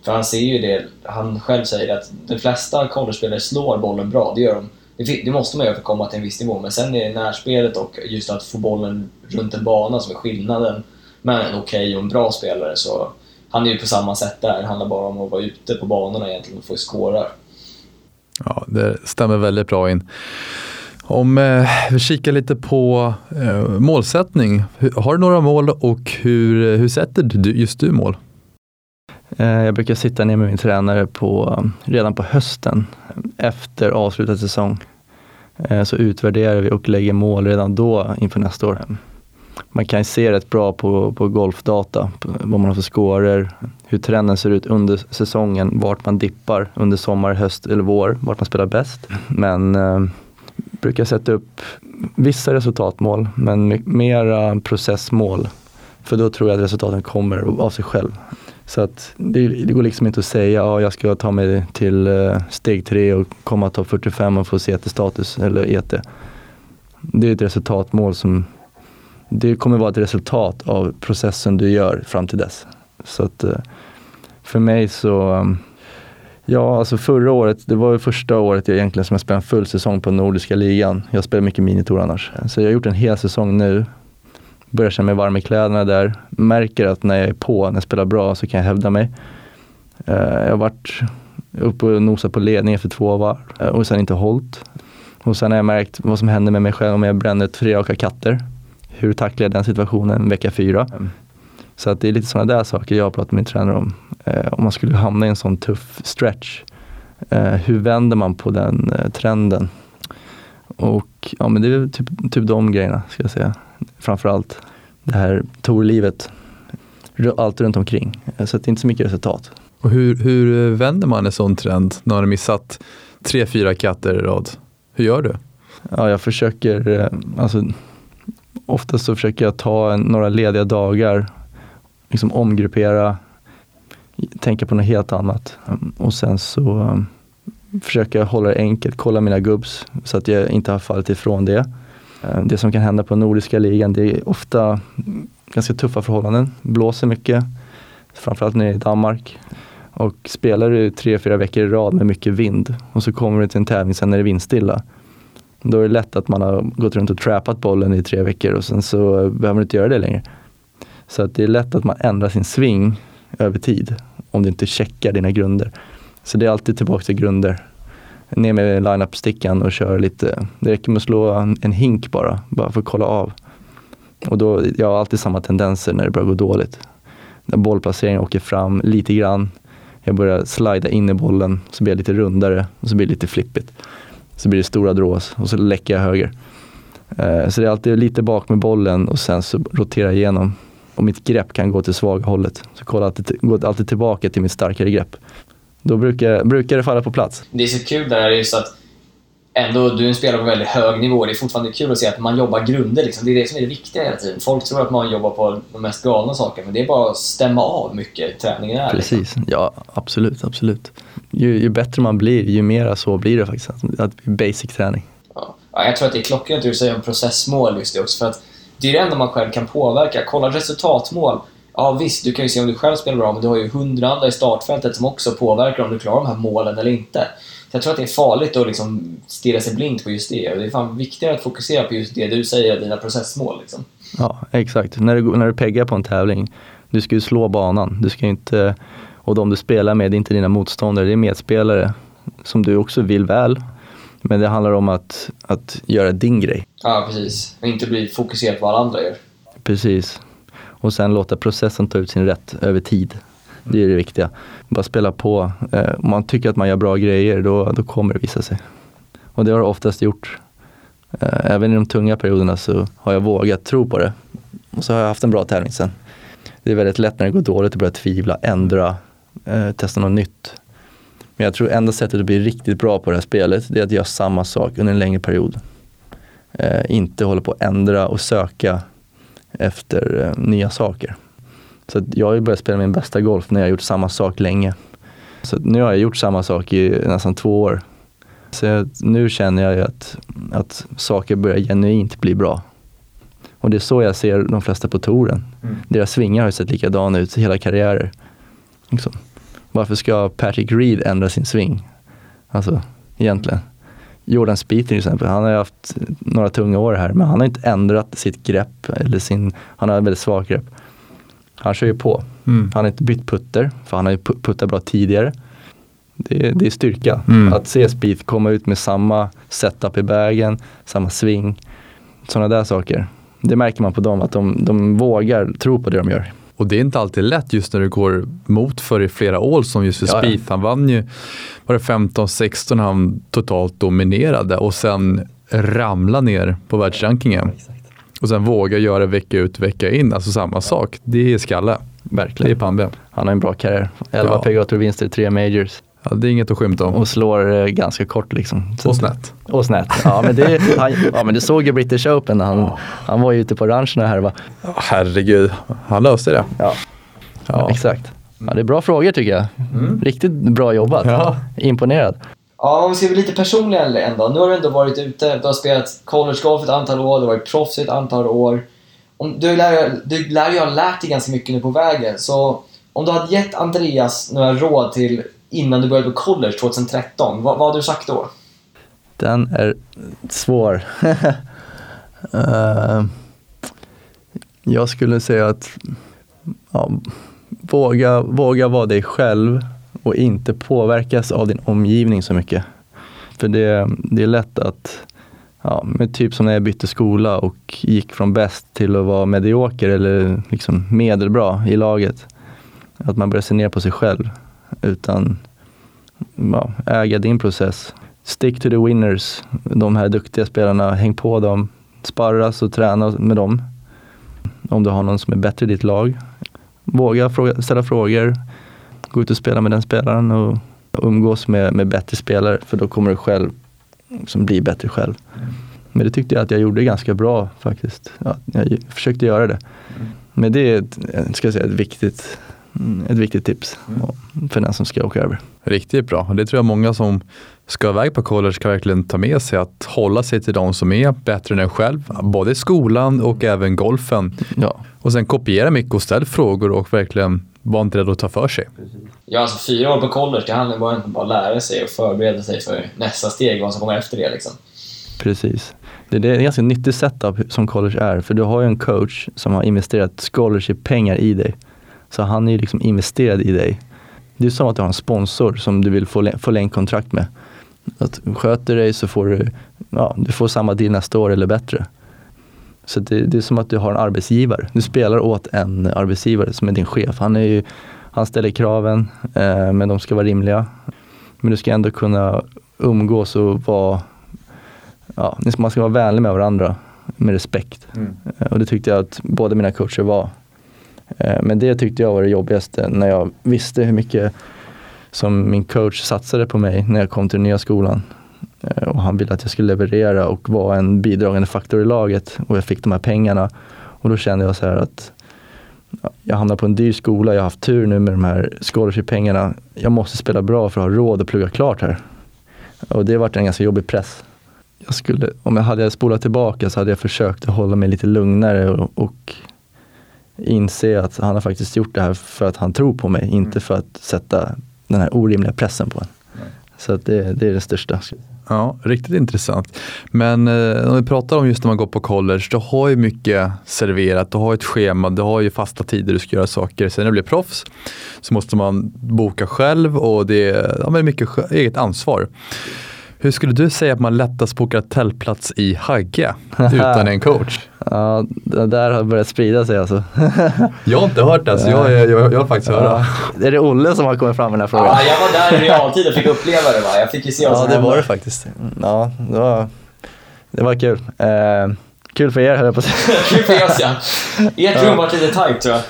för han ser ju det, han själv säger att de flesta college-spelare slår bollen bra, det gör de. Det måste man göra för att komma till en viss nivå, men sen är det närspelet och just att få bollen runt en bana som är skillnaden mellan en okej okay och en bra spelare. Så han är ju på samma sätt där, det handlar bara om att vara ute på banorna egentligen och få skårar. Ja, det stämmer väldigt bra in. Om eh, vi kikar lite på eh, målsättning. Har du några mål och hur, hur sätter du, just du mål? Eh, jag brukar sitta ner med min tränare på, redan på hösten efter avslutad säsong. Eh, så utvärderar vi och lägger mål redan då inför nästa år. Man kan se rätt bra på, på golfdata, vad man har för scorer, hur trenden ser ut under säsongen, vart man dippar under sommar, höst eller vår, vart man spelar bäst. Men eh, brukar sätta upp vissa resultatmål, men mera processmål. För då tror jag att resultaten kommer av sig själv. Så att det, det går liksom inte att säga, ja jag ska ta mig till eh, steg tre och komma topp 45 och få CT-status e eller ET. Det är ett resultatmål som, det kommer vara ett resultat av processen du gör fram till dess. Så att eh, för mig så ehm, Ja, alltså förra året, det var ju första året jag egentligen som jag spelade en full säsong på Nordiska ligan. Jag spelar mycket minitour annars. Så jag har gjort en hel säsong nu. Börjar känna mig varm i kläderna där. Märker att när jag är på, när jag spelar bra, så kan jag hävda mig. Eh, jag har varit uppe och nosat på ledningen för två varv eh, och sen inte hållit. Och sen har jag märkt vad som händer med mig själv om jag bränner tre raka katter. Hur tacklar jag den situationen vecka fyra? Mm. Så att det är lite sådana där saker jag har pratat med min tränare om. Eh, om man skulle hamna i en sån tuff stretch, eh, hur vänder man på den eh, trenden? Och ja, men det är typ, typ de grejerna, ska jag säga. Framförallt det här torlivet, allt runt omkring. Så det är inte så mycket resultat. Och hur, hur vänder man en sån trend när man har missat tre, fyra katter i rad? Hur gör du? Ja, jag försöker, alltså oftast så försöker jag ta en, några lediga dagar, liksom omgruppera, tänka på något helt annat. Mm, och sen så um, jag hålla det enkelt, kolla mina gubbs så att jag inte har fallit ifrån det. Mm, det som kan hända på Nordiska ligan, det är ofta ganska tuffa förhållanden. Blåser mycket, framförallt nere i Danmark. Och spelar du tre, fyra veckor i rad med mycket vind och så kommer du till en tävling sen när det är vindstilla. Då är det lätt att man har gått runt och trappat bollen i tre veckor och sen så behöver man inte göra det längre. Så att det är lätt att man ändrar sin sving över tid om du inte checkar dina grunder. Så det är alltid tillbaka till grunder. Ner med line-up-stickan och kör lite. Det räcker med att slå en, en hink bara, bara för att kolla av. Och då, jag har alltid samma tendenser när det börjar gå dåligt. När bollplaceringen åker fram lite grann. Jag börjar slida in i bollen, så blir jag lite rundare och så blir det lite flippigt. Så blir det stora drås och så läcker jag höger. Eh, så det är alltid lite bak med bollen och sen så roterar jag igenom och mitt grepp kan gå till svaga hållet. Så kolla alltid, gå alltid tillbaka till mitt starkare grepp. Då brukar, brukar det falla på plats. Det är så kul där just att ändå, du är en spelare på väldigt hög nivå. Det är fortfarande kul att se att man jobbar grunder. Liksom. Det är det som är det viktiga hela tiden. Folk tror att man jobbar på de mest galna saker, men det är bara att stämma av mycket träningen är. Liksom. Precis, ja absolut, absolut. Ju, ju, bättre man blir, ju mera så blir det faktiskt. Att basic träning. Ja. jag tror att det är klockrent det du säger om processmål just det också. För att det är det enda man själv kan påverka. Kolla resultatmål. Ja visst, du kan ju se om du själv spelar bra, men du har ju hundra andra i startfältet som också påverkar om du klarar de här målen eller inte. Så jag tror att det är farligt att liksom stirra sig blind på just det. Och det är fan viktigare att fokusera på just det du säger, dina processmål. Liksom. Ja, exakt. När du, när du peggar på en tävling, du ska ju slå banan. Du ska inte, och de du spelar med, det är inte dina motståndare, det är medspelare som du också vill väl. Men det handlar om att, att göra din grej. Ja, precis. Och inte bli fokuserad på vad alla andra gör. Precis. Och sen låta processen ta ut sin rätt över tid. Det är det viktiga. Bara spela på. Eh, om man tycker att man gör bra grejer, då, då kommer det visa sig. Och det har det oftast gjort. Eh, även i de tunga perioderna så har jag vågat tro på det. Och så har jag haft en bra tävling sen. Det är väldigt lätt när det går dåligt att börja tvivla, ändra, eh, testa något nytt. Men jag tror enda sättet att bli riktigt bra på det här spelet, det är att göra samma sak under en längre period. Eh, inte hålla på att ändra och söka efter eh, nya saker. Så jag har ju börjat spela min bästa golf när jag har gjort samma sak länge. Så nu har jag gjort samma sak i nästan två år. Så nu känner jag ju att, att saker börjar genuint bli bra. Och det är så jag ser de flesta på touren. Mm. Deras svingar har ju sett likadana ut hela karriärer. Liksom. Varför ska Patrick Reed ändra sin sving? Alltså, egentligen. Jordan Speed till exempel, han har ju haft några tunga år här men han har inte ändrat sitt grepp. Eller sin, han har ett väldigt svagt grepp. Han kör ju på. Mm. Han har inte bytt putter, för han har ju pu- puttat bra tidigare. Det är, det är styrka. Mm. Att se Speed komma ut med samma setup i vägen, samma swing. Sådana där saker. Det märker man på dem, att de, de vågar tro på det de gör. Och det är inte alltid lätt just när du går mot för i flera år som just för Ja, ja. Spieth. Han vann ju, var det 15-16 han totalt dominerade och sen ramla ner på världsrankingen. Och sen våga göra vecka ut vecka in, alltså samma sak. Det är skalle. Det är Verkligen. pannben. Han har en bra karriär. 11 Ja. PGA Tour-vinster, tre majors. Ja, det är inget att skymta om. Och slår eh, ganska kort liksom. Så- Och snett. Och snett. Ja men det, han, ja, men det såg ju British Open när han, han var ju ute på rancherna här va. Ja, herregud, han löste det. Ja, Ja. exakt. Ja, det är bra frågor tycker jag. Riktigt bra jobbat. Ja. Imponerad. Ja, om vi ska bli lite personliga ändå. Nu har du ändå varit ute, du har spelat collegegolf ett antal år, du har varit proffs ett antal år. Om, du, lär, du lär ju ha lärt dig ganska mycket nu på vägen, så om du hade gett Andreas några råd till innan du började på college 2013, vad, vad hade du sagt då? Den är svår. uh, jag skulle säga att ja, våga, våga vara dig själv och inte påverkas av din omgivning så mycket. För det, det är lätt att, ja, men typ som när jag bytte skola och gick från bäst till att vara medioker eller liksom medelbra i laget. Att man börjar se ner på sig själv. Utan ja, äga din process. Stick to the winners. De här duktiga spelarna, häng på dem. Sparras och träna med dem. Om du har någon som är bättre i ditt lag. Våga fråga, ställa frågor. Gå ut och spela med den spelaren och umgås med, med bättre spelare för då kommer du själv liksom bli bättre själv. Men det tyckte jag att jag gjorde ganska bra faktiskt. Ja, jag försökte göra det. Men det är ett, jag ska säga, ett, viktigt, ett viktigt tips för den som ska åka över. Riktigt bra. Det tror jag många som ska iväg på college ska verkligen ta med sig. Att hålla sig till de som är bättre än en själv. Både i skolan och även golfen. Ja, Och sen kopiera mycket och ställ frågor och verkligen vara inte rädd att ta för sig. Ja, alltså fyra år på college, det handlar bara om att lära sig och förbereda sig för nästa steg, vad som kommer efter det liksom. Precis. Det, det är en ganska nyttig setup som college är. För du har ju en coach som har investerat scholarship-pengar i dig. Så han är ju liksom investerad i dig. Det är som att du har en sponsor som du vill få förlängt kontrakt med. Att sköter dig så får du, ja, du får samma deal nästa år eller bättre. Så det, det är som att du har en arbetsgivare. Du spelar åt en arbetsgivare som är din chef. Han, är ju, han ställer kraven, eh, men de ska vara rimliga. Men du ska ändå kunna umgås och vara ja, man ska vara vänlig med varandra med respekt. Eh, Och det tyckte jag att båda mina coacher var. Eh, Men det tyckte jag var det jobbigaste när jag visste hur mycket som min coach satsade på mig när jag kom till den nya skolan. Eh, Och han ville att jag skulle leverera och vara en bidragande faktor i laget och jag fick de här pengarna. Och då kände jag så här att ja, jag hamnar på en dyr skola, jag har haft tur nu med de här scholarship-pengarna. Jag måste spela bra för att ha råd att plugga klart här. Och det har varit en ganska jobbig press. Jag skulle, om jag hade spolat tillbaka så hade jag försökt att hålla mig lite lugnare och, och inse att han har faktiskt gjort det här för att han tror på mig, inte för att sätta den här orimliga pressen på en. Så att det, det är det största. Ja, riktigt intressant. Men eh, om vi pratar om just när man går på college, du har ju mycket serverat, du har ett schema, du har ju fasta tider du ska göra saker. Sen när du blir proffs så måste man boka själv och det är ja, mycket eget ansvar. Hur skulle du säga att man lättast bokar tältplats i Hagge utan en coach? Ja, det där har börjat sprida sig alltså. Jag har inte hört det, så jag, jag, jag, jag vill faktiskt höra. Är det Olle som har kommit fram med den här frågan? Ja, jag var där i realtid och fick uppleva det va. Jag fick ju se vad Ja, som det hände. var det faktiskt. Ja, det var, det var kul. Eh, kul för er höll jag på att säga. Kul för oss ja. Ert rum var lite tajt tror jag.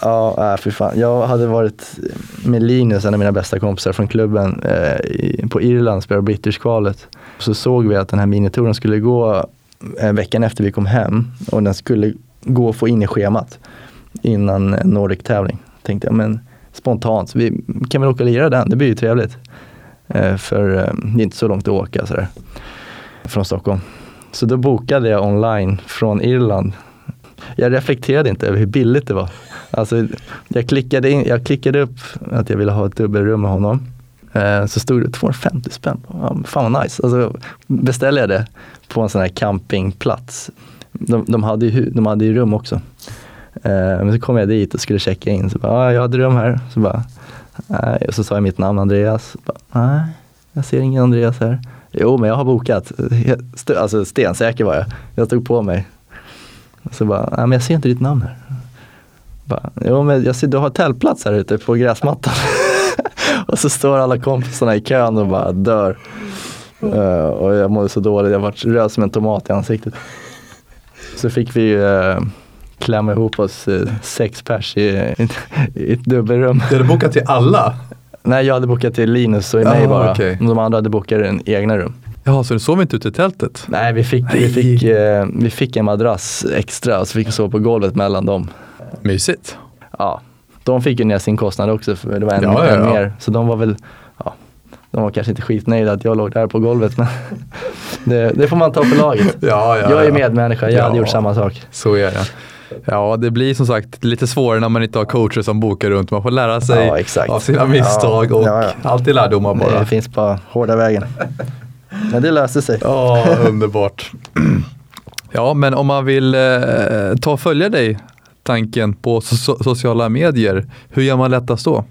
Ja, äh, fy fan. Jag hade varit med Linus, en av mina bästa kompisar från klubben, eh, i, på Irland, spelade British-kvalet. Så såg vi att den här minitouren skulle gå eh, veckan efter vi kom hem och den skulle gå att få in i schemat innan Nordic-tävling. Tänkte jag, men spontant, vi kan väl åka och lira den, det blir ju trevligt. Eh, för eh, det är inte så långt att åka sådär, från Stockholm. Så då bokade jag online från Irland. Jag reflekterade inte över hur billigt det var. Alltså, jag, klickade in, jag klickade upp att jag ville ha ett dubbelrum med honom. Eh, så stod det 250 spänn. Ja, fan vad nice. Alltså, beställde jag det på en sån här campingplats. De, de, hade, ju, de hade ju rum också. Eh, men så kom jag dit och skulle checka in. Så bara, ah, jag hade rum här. Så bara, nej. Och så sa jag mitt namn Andreas. Bara, nej, jag ser ingen Andreas här. Jo, men jag har bokat. Alltså stensäker var jag. Jag stod på mig. Så bara, nej men jag ser inte ditt namn här. Bara, jo men jag ser, du har tältplats här ute på gräsmattan. och så står alla kompisarna i kön och bara dör. Uh, och jag mådde så dåligt, jag var röd som en tomat i ansiktet. Så fick vi uh, klämma ihop oss uh, sex pers i, i, i ett dubbelrum. Du hade bokat till alla? Nej, jag hade bokat till Linus och mig bara. Okay. De andra hade bokat en egna rum. Jaha, så du sov inte ute i tältet? Nej, vi fick, vi fick, eh, vi fick en madrass extra och så fick vi sova på golvet mellan dem. Mysigt. Ja, de fick ju ner sin kostnad också för det var en, Ja, ja, ja. mer. Så de var väl, ja, de var kanske inte skitnöjda att jag låg där på golvet men det, det får man ta för laget. Ja, ja, jag är medmänniska, jag hade Ja. gjort samma sak. Så är det. Ja, det blir som sagt lite svårare när man inte har coacher som bokar runt. Man får lära sig av sina misstag och ja, ja. alltid lärdomar bara. Det finns bara hårda vägen. Men det löste sig. Ja, underbart. Ja, men om man vill eh, ta och följa dig, tanken på so- sociala medier, hur gör man lättast då?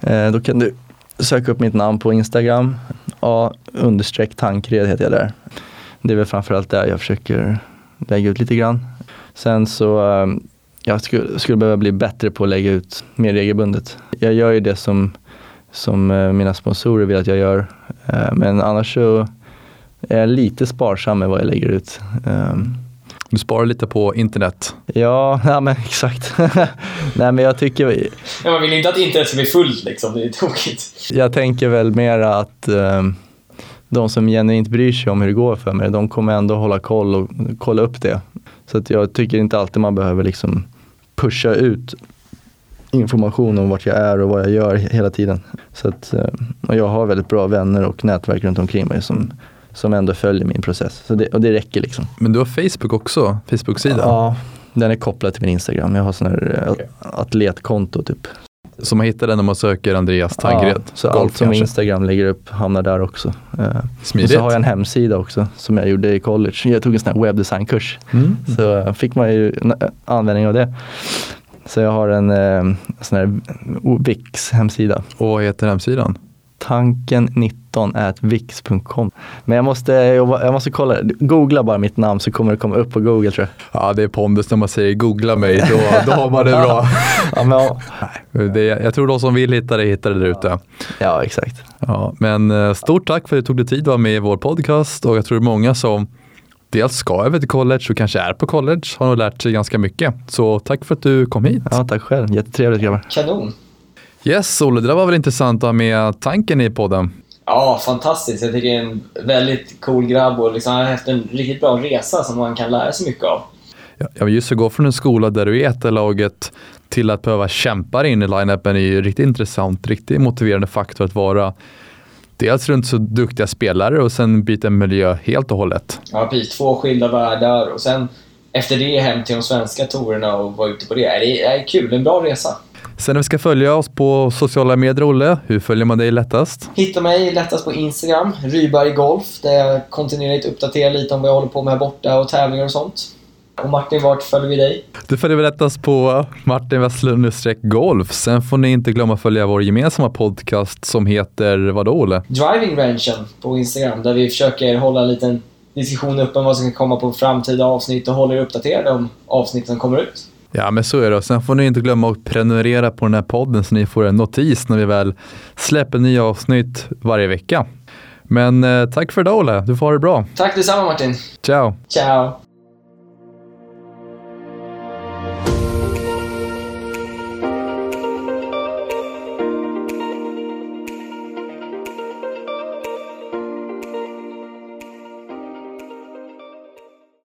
Eh, då kan du söka upp mitt namn på Instagram. A understreck tankred heter jag där. Det är väl framförallt där jag försöker lägga ut lite grann. Sen så eh, jag skulle, skulle behöva bli bättre på att lägga ut mer regelbundet. Jag gör ju det som, som eh, mina sponsorer vill att jag gör. Eh, men annars så är jag lite sparsam med vad jag lägger ut. Ehm, Ehm, Du sparar lite på internet. ja, ja, men exakt. Nej men jag tycker, Ja, man vill inte att internet ska bli fullt liksom, det är tokigt. Jag tänker väl mer att eh, de som genuint bryr sig om hur det går för mig, de kommer ändå hålla koll och kolla upp det. Så att jag tycker inte alltid man behöver liksom pusha ut information om vart jag är och vad jag gör hela tiden. Så att, eh, och jag har väldigt bra vänner och nätverk runt omkring mig som, som ändå följer min process. Så det, och det räcker liksom. Men du har Facebook också, Facebook-sida. Ja, den är kopplad till min Instagram. Jag har sån här eh, atletkonto typ. Så man hittar den när man söker Andreas Tangred. Ja, så Golf allt som kanske. Instagram lägger upp hamnar där också. Eh, och Smidigt. så har jag en hemsida också som jag gjorde i college. Jag tog en sån här webbdesignkurs. Mm. Så eh, fick man ju n- användning av det. Så jag har en eh, sån här Wix hemsida. Och vad heter hemsidan? Tanken19 vix.com. Men jag måste, jag måste kolla, googla bara mitt namn så kommer det komma upp på google tror jag. Ja, det är pondus när man säger googla mig, då, då har man det bra. Ja, men, ja, Det, jag tror de som vill hitta det hittar det där ute. ja exakt. Ja, men eh, stort tack för att du tog dig tid att vara med i vår podcast och jag tror många som dels ska över till college och kanske är på college har nog lärt sig ganska mycket. Så tack för att du kom hit. Ja, tack själv, jättetrevligt grabbar. Kanon. Yes, Olle, det där var väl intressant att ha med tanken i podden. Ja, fantastiskt. Jag tycker det är en väldigt cool grabb och liksom har haft en riktigt bra resa som man kan lära sig mycket av. Ja, just att gå från en skola där du är ett laget till att behöva kämpa in i line-upen är ju riktigt intressant, riktigt motiverande faktor att vara dels runt så duktiga spelare och sen byta miljö helt och hållet. Ja, precis. Två skilda världar och sen efter det hem till de svenska tourerna och vara ute på det. Det är kul, en bra resa. Sen när vi ska följa oss på sociala medier, Olle, hur följer man dig lättast? Hitta mig lättast på Instagram, Ryberg Golf, där jag kontinuerligt uppdaterar lite om vad jag håller på med här borta och tävlingar och sånt. Och Martin, vart följer vi dig? Du följer väl lättast på Martin Westlund golf. Sen får ni inte glömma att följa vår gemensamma podcast som heter vadå Olle? Driving Ranchen på Instagram, där vi försöker hålla en liten diskussion uppe om vad som kan komma på framtida avsnitt och håller er uppdaterade om avsnitt som kommer ut. Ja men så är det. Och Sen får ni inte glömma att prenumerera på den här podden så ni får en notis när vi väl släpper nya avsnitt varje vecka. Men eh, tack för idag Olle, du får ha det bra. Tack detsamma Martin. Ciao! Ciao!